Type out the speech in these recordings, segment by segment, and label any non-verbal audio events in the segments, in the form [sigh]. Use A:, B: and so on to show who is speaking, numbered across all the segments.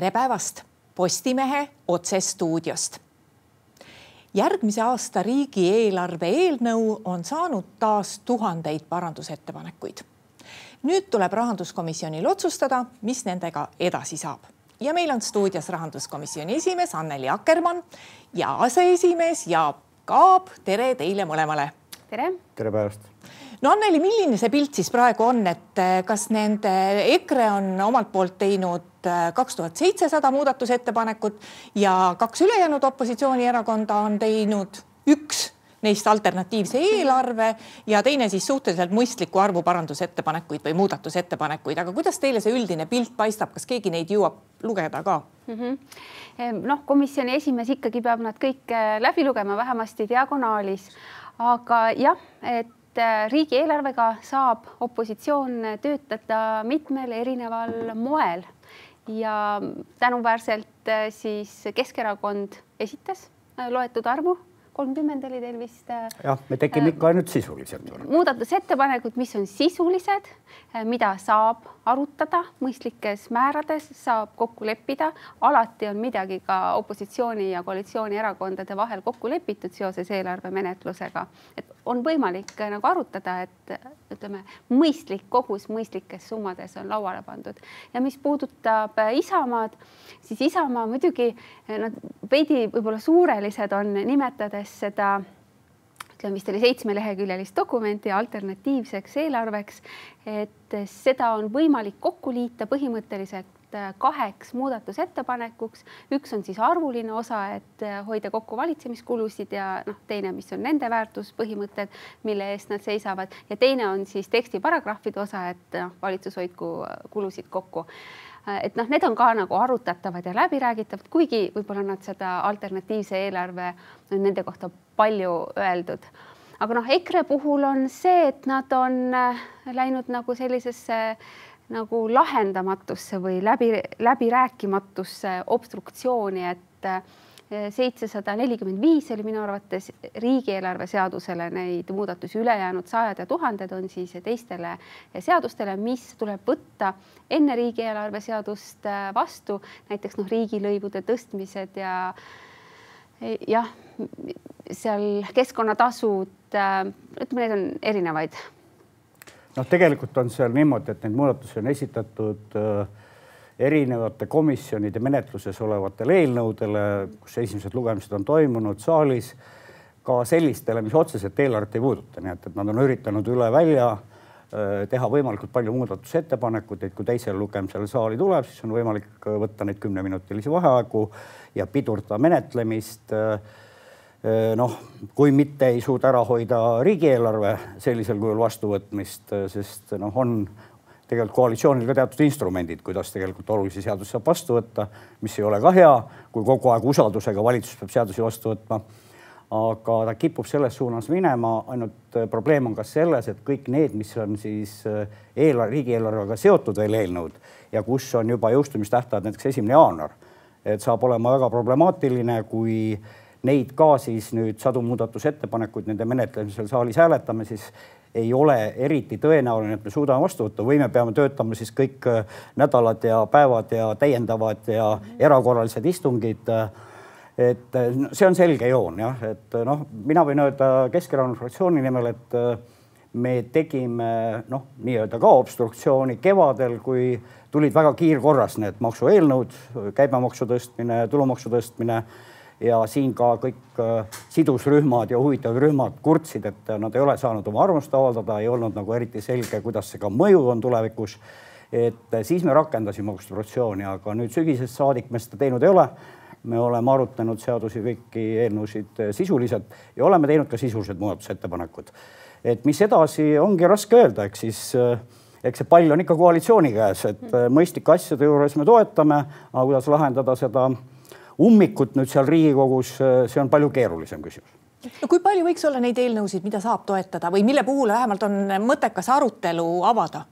A: tere päevast Postimehe otsestuudiost. järgmise aasta riigieelarve eelnõu on saanud taas tuhandeid parandusettepanekuid. nüüd tuleb rahanduskomisjonil otsustada, mis nendega edasi saab ja meil on stuudios rahanduskomisjoni esimees Anneli Akkermann ja aseesimees Jaak Aab. tere teile mõlemale.
B: tere.
C: tere päevast
A: no Anneli, milline see pilt siis praegu on, et eh, kas nende EKRE on omalt poolt teinud eh, kaks tuhat seitsesada muudatusettepanekut ja kaks ülejäänud opositsioonierakonda on teinud üks neist alternatiivse eelarve ja teine siis suhteliselt mõistliku arvu parandusettepanekuid või muudatusettepanekuid, aga kuidas teile see üldine pilt paistab, kas keegi neid jõuab lugeda ka mm?
B: -hmm. noh, komisjoni esimees ikkagi peab nad kõik eh, läbi lugema, vähemasti diagonaalis, aga jah, et et äh, riigieelarvega saab opositsioon töötada mitmel erineval moel ja tänuväärselt äh, siis Keskerakond esitas äh, loetud arvu kolmkümmend oli teil vist.
C: jah, me tegime ikka ainult sisulised.
B: muudatusettepanekud, mis on sisulised, mida saab arutada mõistlikes määrades, saab kokku leppida. alati on midagi ka opositsiooni ja koalitsioonierakondade vahel kokku lepitud seoses eelarve menetlusega, et on võimalik nagu arutada, et ütleme, mõistlik kogus mõistlikes summades on lauale pandud. ja mis puudutab Isamaad, siis Isamaa muidugi nad veidi võib-olla suurelised on, nimetades seda ütleme vist oli seitsmeleheküljelist dokumenti alternatiivseks eelarveks, et seda on võimalik kokku liita põhimõtteliselt Äh, kaheks muudatusettepanekuks. üks on siis arvuline osa, et äh, hoida kokku valitsemiskulusid ja noh, teine, mis on nende väärtuspõhimõtted, mille eest nad seisavad. Ja teine on siis tekstiparagrahvide osa, et noh, valitsus hoidku äh, kulusid kokku. Et noh, need on ka nagu arutatavad ja läbiräägitavad, kuigi võib-olla nad seda alternatiivse eelarve nende kohta palju öeldud. Aga noh, EKRE puhul on see, et nad on läinud nagu sellisesse äh, nagu lahendamatusse või läbi, läbirääkimatusse obstruktsiooni, et eh, seitsesada nelikümmend viis oli minu arvates riigieelarve seadusele neid muudatusi, ülejäänud sajad ja tuhanded on siis teistele seadustele, mis tuleb võtta enne riigieelarve seadust eh, vastu, näiteks noh, riigilõivude tõstmised ja jah, seal keskkonnatasud, eh, ütleme, neid on erinevaid
C: noh, tegelikult on seal niimoodi, et neid muudatusi on esitatud äh, erinevate komisjonide menetluses olevatele eelnõudele, kus esimesed lugemised on toimunud saalis, ka sellistele, mis otseselt eelarvet ei puuduta, nii et, et nad on üritanud üle välja äh, teha võimalikult palju muudatusettepanekuid, et kui teisel lugemisel saali tuleb, siis on võimalik võtta neid kümneminutilisi vaheaegu ja pidurdada menetlemist äh, noh, kui mitte ei suuda ära hoida riigieelarve sellisel kujul vastuvõtmist, sest noh, on tegelikult koalitsioonil ka teatud instrumendid, kuidas tegelikult olulisi seadusi saab vastu võtta, mis ei ole ka hea, kui kogu aeg usaldusega valitsus peab seadusi vastu võtma. aga ta kipub selles suunas minema, ainult probleem on ka selles, et kõik need, mis on siis eelarve, riigieelarvega seotud veel eelnõud ja kus on juba jõustumistähtajad näiteks esimene jaanuar, et saab olema väga problemaatiline, kui äh, neid ka siis nüüd sadu muudatusettepanekuid nende menetlemisel saalis hääletame, siis ei ole eriti tõenäoline, et me suudame vastu võtta või me peame töötama siis kõik äh, nädalad ja päevad ja täiendavad ja erakorralised istungid. et äh, see on selge joon jah, et äh, noh, mina võin öelda Keskerakonna fraktsiooni nimel, et me tegime noh, nii-öelda ka obstruktsiooni kevadel, kui tulid väga kiirkorras need maksueelnõud, käibemaksu tõstmine, tulumaksu tõstmine ja siin ka kõik äh, sidusrühmad ja huvitatud rühmad kurtsid, et nad ei ole saanud oma arvamust avaldada, ei olnud nagu eriti selge, kuidas see ka mõju on tulevikus. et äh, siis me rakendasime obstruktsiooni, aga nüüd sügisest saadik me seda teinud ei ole. me oleme arutanud seadusi, kõiki eelnõusid äh, sisuliselt ja oleme teinud ka sisulised muudatusettepanekud. et mis edasi, ongi raske öelda, eks siis eks see pall on ikka koalitsiooni käes, et mõistlike asjade juures me toetame, aga kuidas lahendada seda ummikut nüüd seal Riigikogus, see on palju keerulisem küsimus
A: no kui palju võiks olla neid eelnõusid, mida saab toetada või mille puhul vähemalt on mõttekas arutelu avada?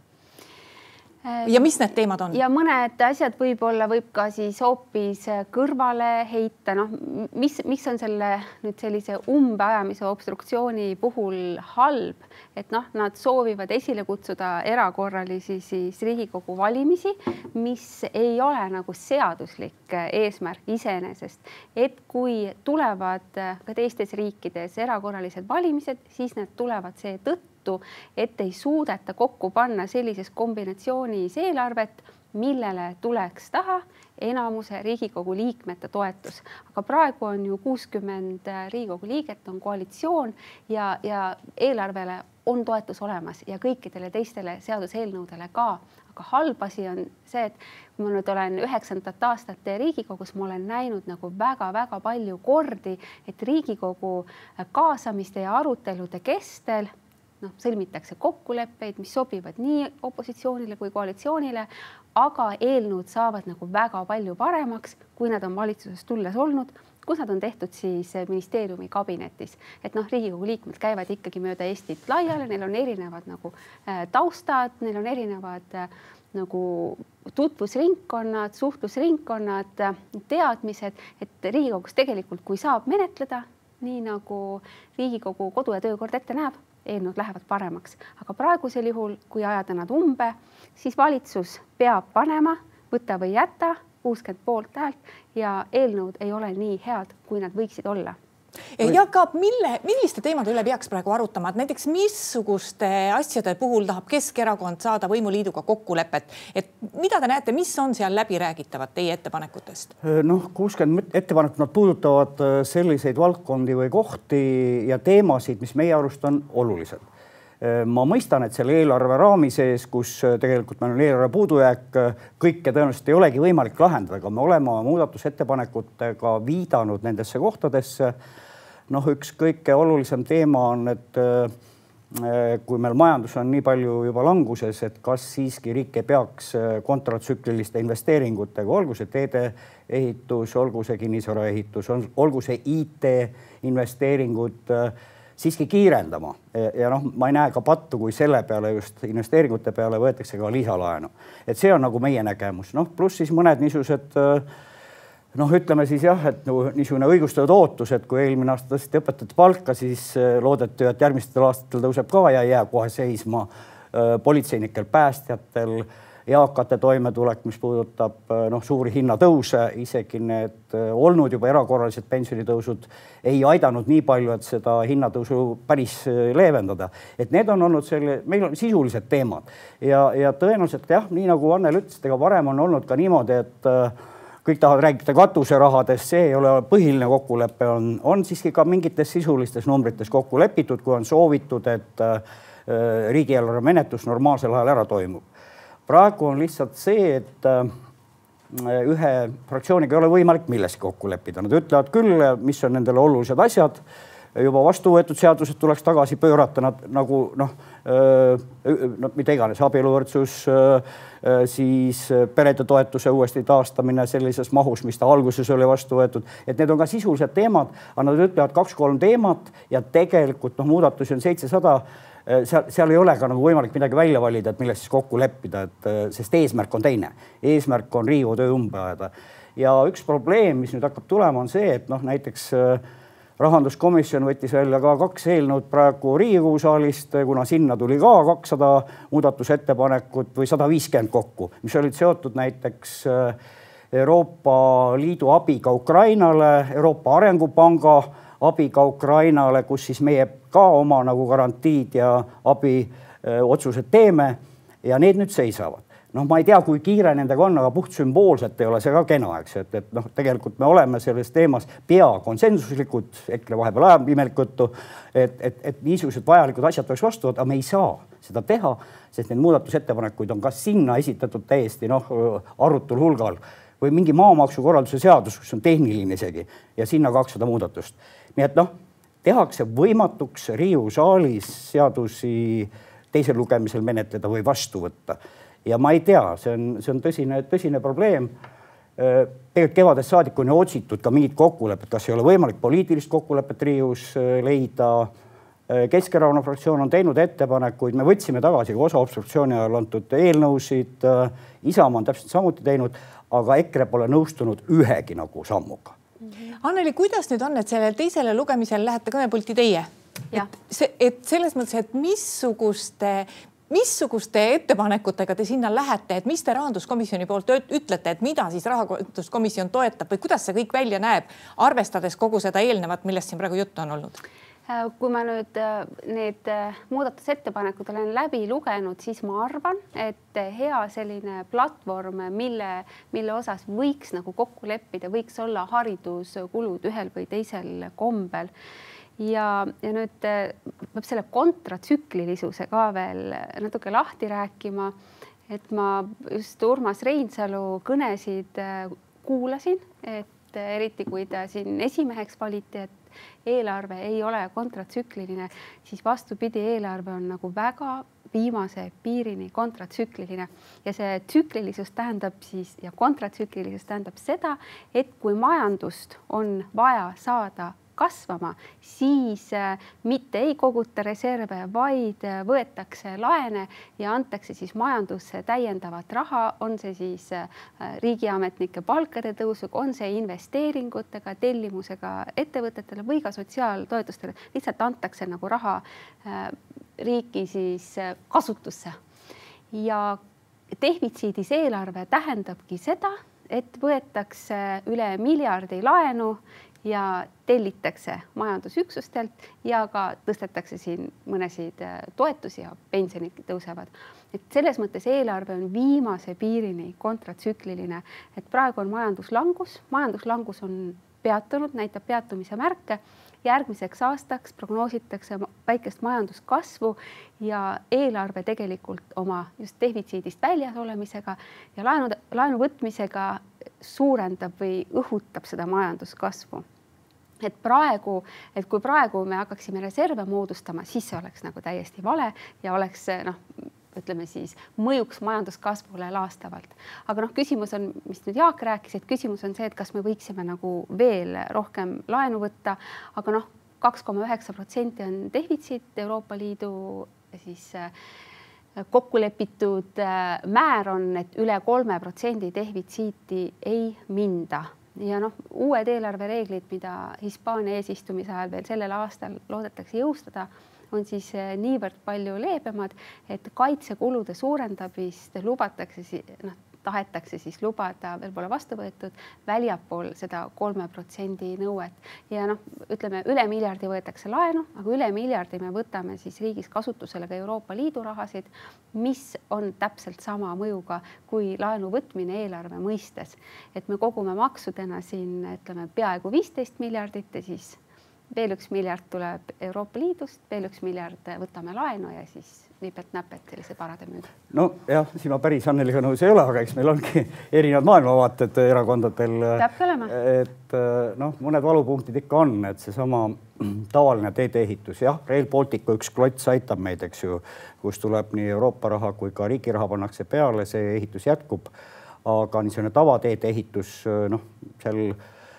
A: Ja mis need teemad on?
B: ja mõned asjad võib-olla võib ka siis hoopis kõrvale heita, noh, mis, mis on selle nüüd sellise umbeajamise obstruktsiooni puhul halb, et noh, nad soovivad esile kutsuda erakorralisi siis Riigikogu valimisi, mis ei ole nagu seaduslik eesmärk iseenesest, et kui tulevad ka teistes riikides erakorralised valimised, siis need tulevad seetõttu, tõttu, et ei suudeta kokku panna sellises kombinatsioonis eelarvet, millele tuleks taha enamuse Riigikogu liikmete toetus. aga praegu on ju kuuskümmend Riigikogu liiget, on koalitsioon ja, ja eelarvele on toetus olemas ja kõikidele teistele seaduseelnõudele ka. aga halb asi on see, et kui ma nüüd olen üheksandat aastat Riigikogus, ma olen näinud nagu väga-väga palju kordi, et Riigikogu kaasamiste ja arutelude kestel noh, sõlmitakse kokkuleppeid, mis sobivad nii opositsioonile kui koalitsioonile, aga eelnõud saavad nagu väga palju paremaks, kui nad on valitsuses tulles olnud, kus nad on tehtud siis ministeeriumi kabinetis. et noh, Riigikogu liikmed käivad ikkagi mööda Eestit laiali, neil on erinevad nagu äh, taustad, neil on erinevad äh, nagu tutvusringkonnad, suhtlusringkonnad, teadmised, et Riigikogus tegelikult, kui saab menetleda, nii nagu Riigikogu kodu- ja töökord ette näeb eelnõud lähevad paremaks, aga praegusel juhul, kui ajada nad umbe, siis valitsus peab panema võta või jäta kuuskümmend poolthäält ja eelnõud ei ole nii head, kui nad võiksid olla
A: Jaak Aab, mille, milliste teemade üle peaks praegu arutama, et näiteks missuguste asjade puhul tahab Keskerakond saada võimuliiduga kokkulepet, et mida te näete, mis on seal läbiräägitavad teie ettepanekutest?
C: noh, kuuskümmend ettepanekut, nad puudutavad äh, selliseid valdkondi või kohti ja teemasid, mis meie arust on olulised. Äh, ma mõistan, et selle eelarve raami sees, kus äh, tegelikult meil on eelarve puudujääk, kõike tõenäoliselt ei olegi võimalik lahendada, aga me oleme oma muudatusettepanekutega viidanud nendesse kohtadesse noh, üks kõige olulisem teema on, et äh, kui meil majandus on nii palju juba languses, et kas siiski riik ei peaks äh, kontratsükliliste investeeringutega, olgu see teedeehitus, olgu see kinnisvaraehitus, olgu see IT investeeringud äh, siiski kiirendama ja noh, ma ei näe ka pattu, kui selle peale just investeeringute peale võetakse ka lisalaenu. et see on nagu meie nägemus, noh, pluss siis mõned niisugused äh, noh, ütleme siis jah, et nagu niisugune õigustatud ootus, et kui eelmine aasta tõsteti õpetajate palka, siis äh, loodeti, et järgmistel aastatel tõuseb ka ja ei jää kohe seisma äh, politseinikel, päästjatel, eakate toimetulek, mis puudutab äh, noh, suuri hinnatõuse, isegi need olnud juba erakorralised pensionitõusud ei aidanud nii palju, et seda hinnatõusu päris leevendada. et need on olnud selle, meil on sisulised teemad ja, ja tõenäoliselt jah, nii nagu Annel ütles, ega varem on olnud ka niimoodi, et kõik tahavad rääkida katuserahadest, see ei ole põhiline kokkulepe, on, on siiski ka mingites sisulistes numbrites kokku lepitud, kui on soovitud, et äh, riigieelarve menetlus normaalsel ajal ära toimub. praegu on lihtsalt see, et äh, ühe fraktsiooniga ei ole võimalik milleski kokku leppida, nad ütlevad küll, mis on nendele olulised asjad juba vastu võetud seadused tuleks tagasi pöörata, nad nagu noh, no mida iganes, abieluvõrdsus, siis perede toetuse uuesti taastamine sellises mahus, mis ta alguses oli vastu võetud, et need on ka sisulised teemad, aga nad ütlevad kaks-kolm teemat ja tegelikult noh, muudatusi on seitsesada seal, seal ei ole ka nagu võimalik midagi välja valida, et milles siis kokku leppida, et sest eesmärk on teine. eesmärk on Riigikogu töö umbe ajada. ja üks probleem, mis nüüd hakkab tulema, on see, et noh, näiteks äh, rahanduskomisjon võttis välja ka kaks eelnõud praegu Riigikogu saalist, kuna sinna tuli ka kakssada muudatusettepanekut või sada viiskümmend kokku, mis olid seotud näiteks äh, Euroopa Liidu abiga Ukrainale, Euroopa Arengupanga abiga Ukrainale, kus siis meie ka oma nagu garantiid ja abiotsused äh, teeme. Ja need nüüd seisavad noh, ma ei tea, kui kiire nendega on, aga puht sümboolselt ei ole see ka kena, eks, et, et noh, tegelikult me oleme selles teemas pea konsensuslikud, EKRE vahepeal ajab imelikku juttu, et, et, et niisugused vajalikud asjad tuleks vastu võtta, me ei saa seda teha, sest neid muudatusettepanekuid on ka sinna esitatud täiesti noh, arutul hulgal või mingi maamaksukorralduse seadus, kus on tehniline isegi ja sinna kakssada muudatust. nii et noh, tehakse võimatuks Riigikogu saalis seadusi teisel lugemisel menetleda või vastu võtta ja ma ei tea, see on, see on tõsine, tõsine probleem. Äh, tegelikult kevadest saadik on ju otsitud ka mingit kokkulepet, kas ei ole võimalik poliitilist kokkulepet Riigikogus äh, leida. Keskerakonna fraktsioon on teinud ettepanekuid, me võtsime tagasi ka osa obstruktsiooni ajal antud eelnõusid. Isamaa on täpselt samuti teinud, aga EKRE pole nõustunud ühegi nagu sammuga.
A: Anneli, kuidas nüüd on, et sellele teisele lugemisele lähete kõnepulti teie? et see, et selles mõttes, et missuguste, missuguste ettepanekutega te sinna lähete, et mis te rahanduskomisjoni poolt ütlete, et mida siis rahanduskomisjon toetab või kuidas see kõik välja näeb, arvestades kogu seda eelnevat, millest siin praegu juttu on olnud?
B: Äh, kui ma nüüd äh, need äh, muudatusettepanekud olen läbi lugenud, siis ma arvan, et hea selline platvorm, mille, mille osas võiks nagu kokku leppida, võiks olla hariduskulud ühel või teisel kombel ja, ja nüüd peab selle kontratsüklilisuse ka veel natuke lahti rääkima. et ma just Urmas Reinsalu kõnesid kuulasin, et eriti kui ta siin esimeheks valiti, et eelarve ei ole kontratsükliline, siis vastupidi, eelarve on nagu väga viimase piirini kontratsükliline ja see tsüklilisus tähendab siis ja kontratsüklilisus tähendab seda, et kui majandust on vaja saada kasvama, siis äh, mitte ei koguta reserve, vaid äh, võetakse laene ja antakse siis majandusse täiendavat raha, on see siis äh, riigiametnike palkade tõusuga, on see investeeringutega, tellimusega ettevõtetele või ka sotsiaaltoetustele, lihtsalt antakse nagu raha riiki siis kasutusse. ja defitsiidis eelarve tähendabki seda, et võetakse üle miljardi laenu ja tellitakse majandusüksustelt ja ka tõstetakse siin mõnesid äh, toetusi ja pensionid tõusevad. et selles mõttes eelarve on viimase piirini kontratsükliline, et praegu on majanduslangus, majanduslangus on peatunud, näitab peatumise märke. järgmiseks aastaks prognoositakse väikest majanduskasvu ja eelarve tegelikult oma just defitsiidist väljas olemisega ja laenu, laenu võtmisega suurendab või õhutab seda majanduskasvu et praegu, et kui praegu me hakkaksime reserve moodustama, siis see oleks nagu täiesti vale ja oleks noh, ütleme siis mõjuks majanduskasvule laastavalt. aga noh, küsimus on, mis nüüd Jaak rääkis, et küsimus on see, et kas me võiksime nagu veel rohkem laenu võtta, aga noh, kaks koma üheksa protsenti on defitsiit Euroopa Liidu siis äh, kokku lepitud äh, määr on, et üle kolme protsendi defitsiiti ei minda. Ja noh, uued eelarvereeglid, mida Hispaania eesistumise ajal veel sellel aastal loodetakse jõustada, on siis eh, niivõrd palju leebemad, et kaitsekulude suurendamist lubatakse noh, tahetakse siis lubada, veel pole vastu võetud, väljapool seda kolme protsendi nõuet. ja noh, ütleme üle miljardi võetakse laenu, aga üle miljardi me võtame siis riigis kasutusele ka Euroopa Liidu rahasid, mis on täpselt sama mõjuga kui laenu võtmine eelarve mõistes. et me kogume maksudena siin ütleme peaaegu viisteist miljardit ja siis veel üks miljard tuleb Euroopa Liidust, veel üks miljard võtame laenu ja siis nipet-näpet sellise parade müügi.
C: nojah, siin ma päris Anneliga nõus ei ole, aga eks meil ongi [laughs] erinevad maailmavaated erakondadel.
B: peabki olema.
C: et noh, mõned valupunktid ikka on, et seesama tavaline teedeehitus, jah, Rail Balticu üks klots aitab meid, eks ju, kus tuleb nii Euroopa raha kui ka riigi raha pannakse peale, see ehitus jätkub. aga niisugune tavateede ehitus, noh, seal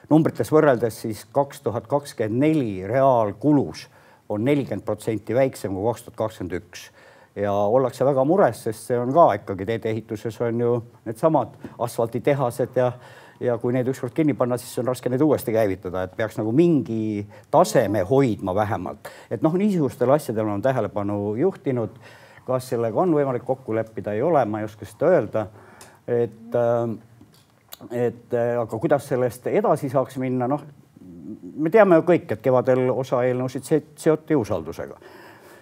C: numbrites võrreldes siis kaks tuhat kakskümmend neli reaalkulus on nelikümmend protsenti väiksem kui kaks tuhat kakskümmend üks ja ollakse väga mures, sest see on ka ikkagi teedeehituses on ju needsamad asfalditehased ja ja kui neid ükskord kinni panna, siis on raske neid uuesti käivitada, et peaks nagu mingi taseme hoidma vähemalt. et noh, niisugustele asjadele on tähelepanu juhtinud. kas sellega on võimalik kokku leppida, ei ole, ma ei oska seda öelda. et äh, et äh, aga kuidas sellest edasi saaks minna, noh, me teame ju kõik, et kevadel osa eelnõusid seoti usaldusega.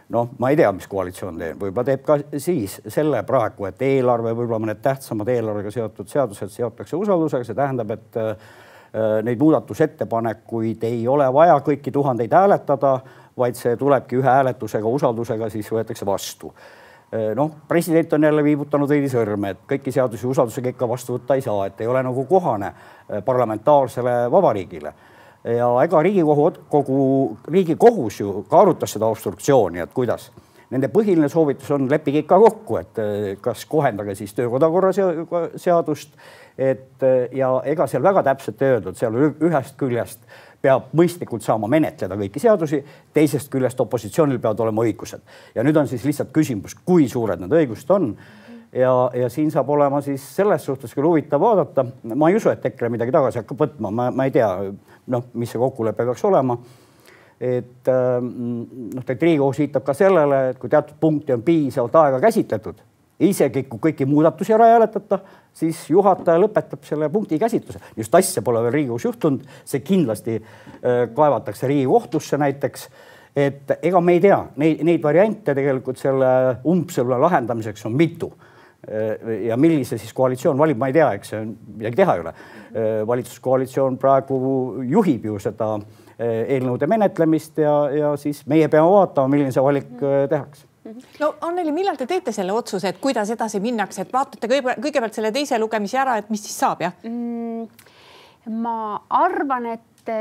C: Noh, ma ei tea, mis koalitsioon teeb, võib-olla teeb ka siis selle praegu, et eelarve, võib-olla mõned tähtsamad eelarvega seotud seadused seotakse usaldusega, see tähendab, et äh, neid muudatusettepanekuid ei ole vaja kõiki tuhandeid hääletada, vaid see tulebki ühe hääletusega, usaldusega, siis võetakse vastu. Äh, noh, president on jälle viibutanud veidi sõrme, et kõiki seadusi usaldusega ikka vastu võtta ei saa, et ei ole nagu kohane äh, parlamentaarsele vabariigile. Ja ega Riigikogu, kogu Riigikohus ju ka arutas seda obstruktsiooni, et kuidas nende põhiline soovitus on, leppige ikka kokku, et kas kohendage siis töökodakorra seadust, et ja ega seal väga täpselt ei öeldud, seal ühest küljest peab mõistlikult saama menetleda kõiki seadusi, teisest küljest opositsioonil peavad olema õigused. ja nüüd on siis lihtsalt küsimus, kui suured need õigused on ja, ja siin saab olema siis selles suhtes küll huvitav vaadata. ma ei usu, et EKRE midagi tagasi hakkab võtma, ma, ma ei tea, noh, mis see kokkulepe peaks olema. et noh, tegelikult Riigikohus viitab ka sellele, et kui teatud punkti on piisavalt aega käsitletud, isegi kui kõiki muudatusi ära ei hääletata, siis juhataja lõpetab selle punkti käsitluse. just asja pole veel Riigikogus juhtunud, see kindlasti äh, kaevatakse Riigikohtusse näiteks. et ega me ei tea, neid, neid variante tegelikult selle umbsõlme lahendamiseks on mitu äh, ja millise siis koalitsioon valib, ma ei tea, eks midagi teha ei ole. Äh, valitsuskoalitsioon praegu juhib ju seda eelnõude menetlemist ja, ja siis meie peame vaatama, milline see valik tehakse
A: no Anneli, millal te teete selle otsuse, et kuidas edasi minnakse, et vaatate kõigepealt selle teise lugemise ära, et mis siis saab, jah mm,?
B: ma arvan, et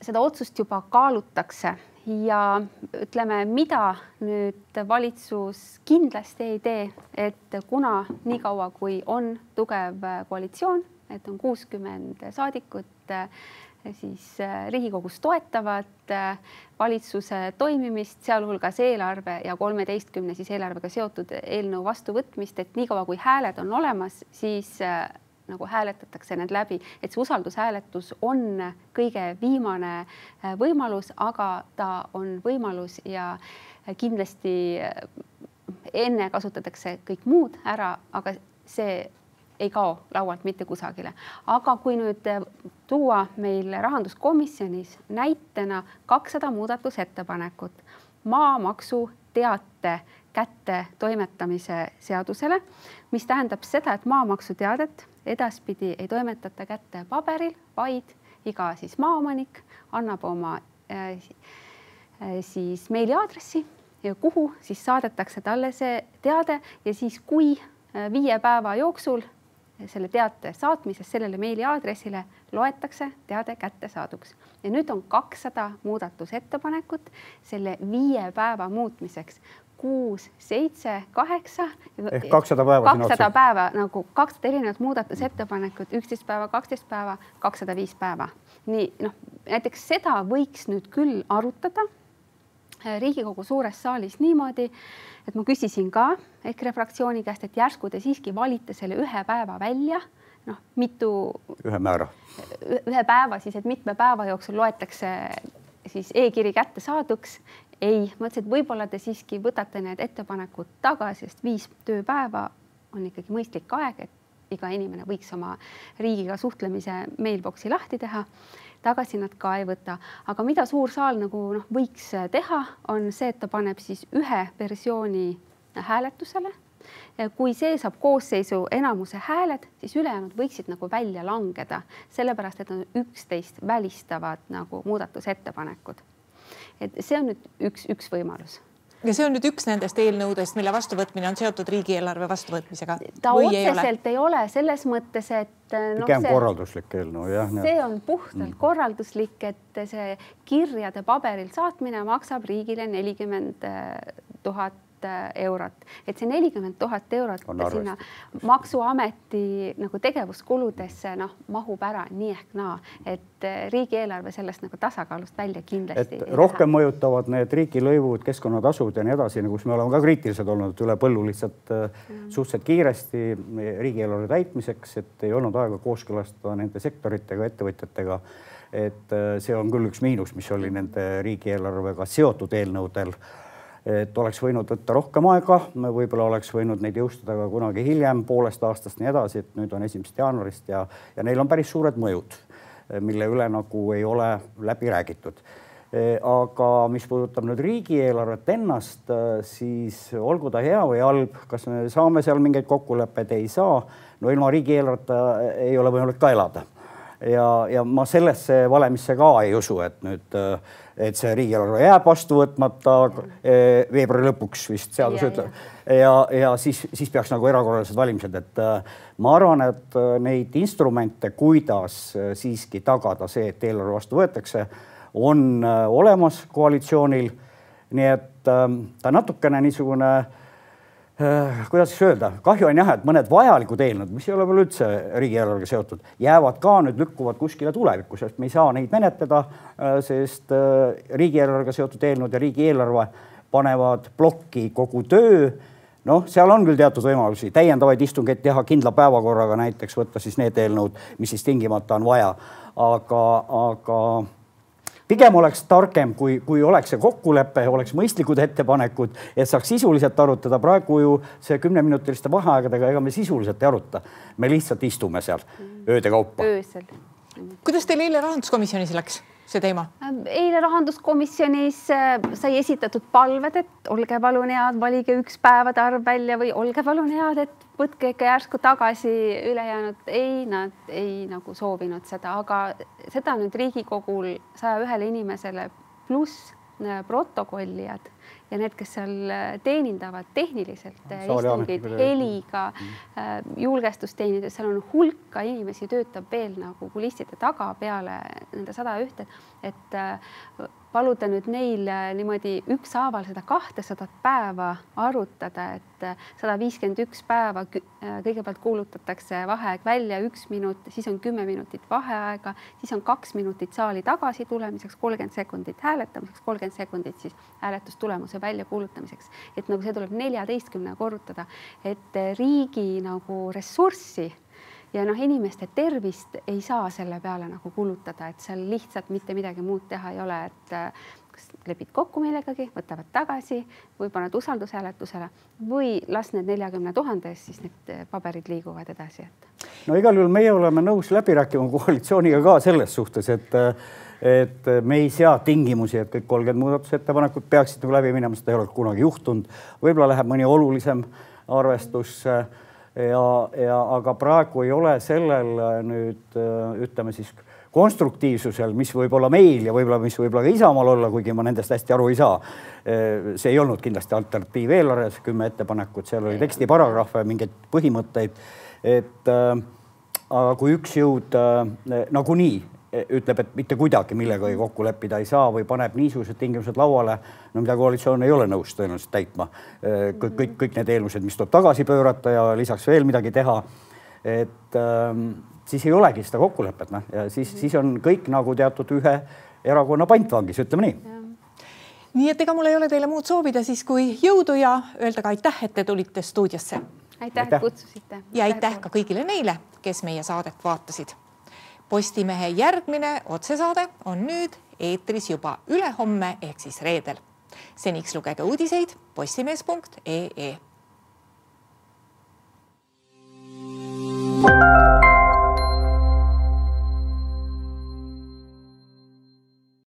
B: seda otsust juba kaalutakse ja ütleme, mida nüüd valitsus kindlasti ei tee, et kuna niikaua, kui on tugev koalitsioon, et on kuuskümmend saadikut siis äh, Riigikogus toetavad äh, valitsuse toimimist, sealhulgas eelarve ja kolmeteistkümne siis eelarvega seotud eelnõu vastuvõtmist, et niikaua kui hääled on olemas, siis nagu hääletatakse need läbi, et see usaldushääletus on kõige viimane võimalus, aga ta on võimalus ja kindlasti enne kasutatakse kõik muud ära, aga see ei kao laualt mitte kusagile. aga kui nüüd tuua meil rahanduskomisjonis näitena kakssada muudatusettepanekut maamaksu teate kätte toimetamise seadusele, mis tähendab seda, et maamaksuteadet edaspidi ei toimetata kätte paberil, vaid iga siis maaomanik annab oma äh, siis meiliaadressi, kuhu siis saadetakse talle see teade ja siis, kui viie päeva jooksul selle teate saatmisest sellele meiliaadressile loetakse teade kättesaaduks. Ja nüüd on kakssada muudatusettepanekut selle viie päeva muutmiseks kuus, seitse, kaheksa.
C: ehk kakssada päeva.
B: kakssada päeva nagu kakssada erinevat muudatusettepanekut, üksteist päeva, kaksteist päeva, kakssada viis päeva. nii noh, näiteks seda võiks nüüd küll arutada Riigikogu suures saalis niimoodi, et ma küsisin ka EKRE fraktsiooni käest, et järsku te siiski valite selle ühe päeva välja, noh, mitu.
C: ühe määra.
B: ühe päeva siis, et mitme päeva jooksul loetakse siis e-kiri kättesaaduks. Ei, ma ütlesin, et võib-olla te siiski võtate need ettepanekud tagasi, sest viis tööpäeva on ikkagi mõistlik aeg, et iga inimene võiks oma riigiga suhtlemise mailbox'i lahti teha tagasi nad ka ei võta. aga mida suur saal nagu noh, võiks teha, on see, et ta paneb siis ühe versiooni hääletusele. kui see saab koosseisu enamuse hääled, siis ülejäänud võiksid nagu välja langeda, sellepärast et on üksteist välistavad nagu muudatusettepanekud. Et see on nüüd üks, üks võimalus
A: ja see on nüüd üks nendest eelnõudest, mille vastuvõtmine on seotud riigieelarve vastuvõtmisega.
B: ta otseselt ei ole, ei ole selles mõttes, et
C: no,. pigem korralduslik eelnõu jah.
B: see on puhtalt mm. korralduslik, et see kirjade paberil saatmine maksab riigile nelikümmend tuhat tuhat äh, eurot, et see nelikümmend tuhat eurot sinna maksuameti nagu tegevuskuludesse noh, mahub ära nii ehk naa, et äh, riigieelarve sellest nagu tasakaalust välja kindlasti.
C: rohkem mõjutavad need riigilõivud, keskkonnatasud ja nii edasi, kus me oleme ka kriitilised olnud üle põllu lihtsalt mm. suhteliselt kiiresti riigieelarve täitmiseks, et ei olnud aega kooskõlastada nende sektoritega, ettevõtjatega. Et see on küll üks miinus, mis oli nende riigieelarvega seotud eelnõudel et oleks võinud võtta rohkem aega, võib-olla oleks võinud neid jõustada ka kunagi hiljem, poolest aastast nii edasi, et nüüd on esimesest jaanuarist ja, ja neil on päris suured mõjud, mille üle nagu ei ole läbi räägitud. aga mis puudutab nüüd riigieelarvet ennast, siis olgu ta hea või halb, kas me saame seal mingeid kokkuleppeid, ei saa. no ilma riigieelarveta ei ole võimalik ka elada ja, ja ma sellesse valemisse ka ei usu, et nüüd äh, et see riigieelarve jääb vastu võtmata eh, veebruari lõpuks vist seadus ja, ütleb. ja, ja siis, siis peaks nagu erakorralised valimised, et äh, ma arvan, et äh, neid instrumente, kuidas äh, siiski tagada see, et eelarve vastu võetakse, on olemas koalitsioonil. nii et ähm, ta natukene niisugune äh, kuidas siis öelda, kahju on jah, et mõned vajalikud eelnõud, mis ei ole veel üldse riigieelarvega seotud, jäävad ka nüüd, lükkuvad kuskile tulevikku, sest me ei saa neid menetleda, äh, sest äh, riigieelarvega seotud eelnõud ja riigieelarve panevad plokki kogu töö. Noh, seal on küll teatud võimalusi täiendavaid istungeid teha kindla päevakorraga, näiteks võtta siis need eelnõud, mis siis tingimata on vaja, aga, aga pigem oleks targem, kui, kui oleks see kokkulepe, oleks mõistlikud ettepanekud, et saaks sisuliselt arutada. praegu ju see kümneminutiliste vaheaegadega, ega me sisuliselt ei aruta, me lihtsalt istume seal ööde kaupa.
B: öösel.
A: kuidas teil eile rahanduskomisjonis läks? See teema?
B: eile rahanduskomisjonis äh, sai esitatud palved, et olge palun head, valige üks päevade arv välja või olge palun head, et võtke ikka järsku tagasi ülejäänud. ei, nad ei nagu soovinud seda, aga seda nüüd Riigikogul saja ühele inimesele pluss äh, protokollijad ja need, kes seal äh, teenindavad tehniliselt äh, istungid heliga mm., julgestust teenindades, seal on hulka inimesi, töötab veel nagu kulisside taga peale nende sada ühte, et paluda nüüd neil niimoodi ükshaaval seda kahtesadat päeva arutada, et sada viiskümmend üks päeva kõigepealt kuulutatakse vaheaeg välja, üks minut, siis on kümme minutit vaheaega, siis on kaks minutit saali tagasi tulemiseks, kolmkümmend sekundit hääletamiseks, kolmkümmend sekundit siis hääletustulemuse väljakuulutamiseks. et nagu see tuleb neljateistkümne korrutada, et riigi nagu ressurssi ja noh, inimeste tervist ei saa selle peale nagu kulutada, et seal lihtsalt mitte midagi muud teha ei ole, et äh, kas lepid kokku millegagi, võtavad tagasi või paned usaldushääletusele või las need neljakümne tuhande eest siis need äh, paberid liiguvad edasi, et.
C: no igal juhul meie oleme nõus läbi rääkima koalitsiooniga ka selles suhtes, et et me ei sea tingimusi, et kõik kolmkümmend muudatusettepanekut peaksid nagu läbi minema, seda ei ole kunagi juhtunud. võib-olla läheb mõni olulisem arvestus äh, ja, ja aga praegu ei ole sellel äh, nüüd äh, ütleme siis konstruktiivsusel, mis võib olla meil ja võib-olla, mis võib-olla ka Isamaal olla, kuigi ma nendest hästi aru ei saa. Äh, see ei olnud kindlasti alternatiiv eelarves, kümme ettepanekut, seal oli tekstiparagrahve, mingeid põhimõtteid. et aga kui üks jõud nagunii ütleb, et mitte kuidagi millegagi kokku leppida ei saa või paneb niisugused tingimused lauale, no mida koalitsioon ei ole nõus tõenäoliselt täitma. kõik, kõik, kõik need eelmused, mis tuleb tagasi pöörata ja lisaks veel midagi teha. et ähm, siis ei olegi seda kokkulepet, noh, ja siis, siis on kõik nagu teatud ühe erakonna pantvangis, ütleme nii
A: nii et ega mul ei ole teile muud soovida siis kui jõudu ja öelda ka aitäh, et te tulite stuudiosse.
B: aitäh, et kutsusite.
A: ja aitäh ka kõigile neile, kes meie saadet vaatasid Postimehe järgmine otsesaade on nüüd eetris juba ülehomme ehk siis reedel. seniks lugege uudiseid postimees.ee. thank you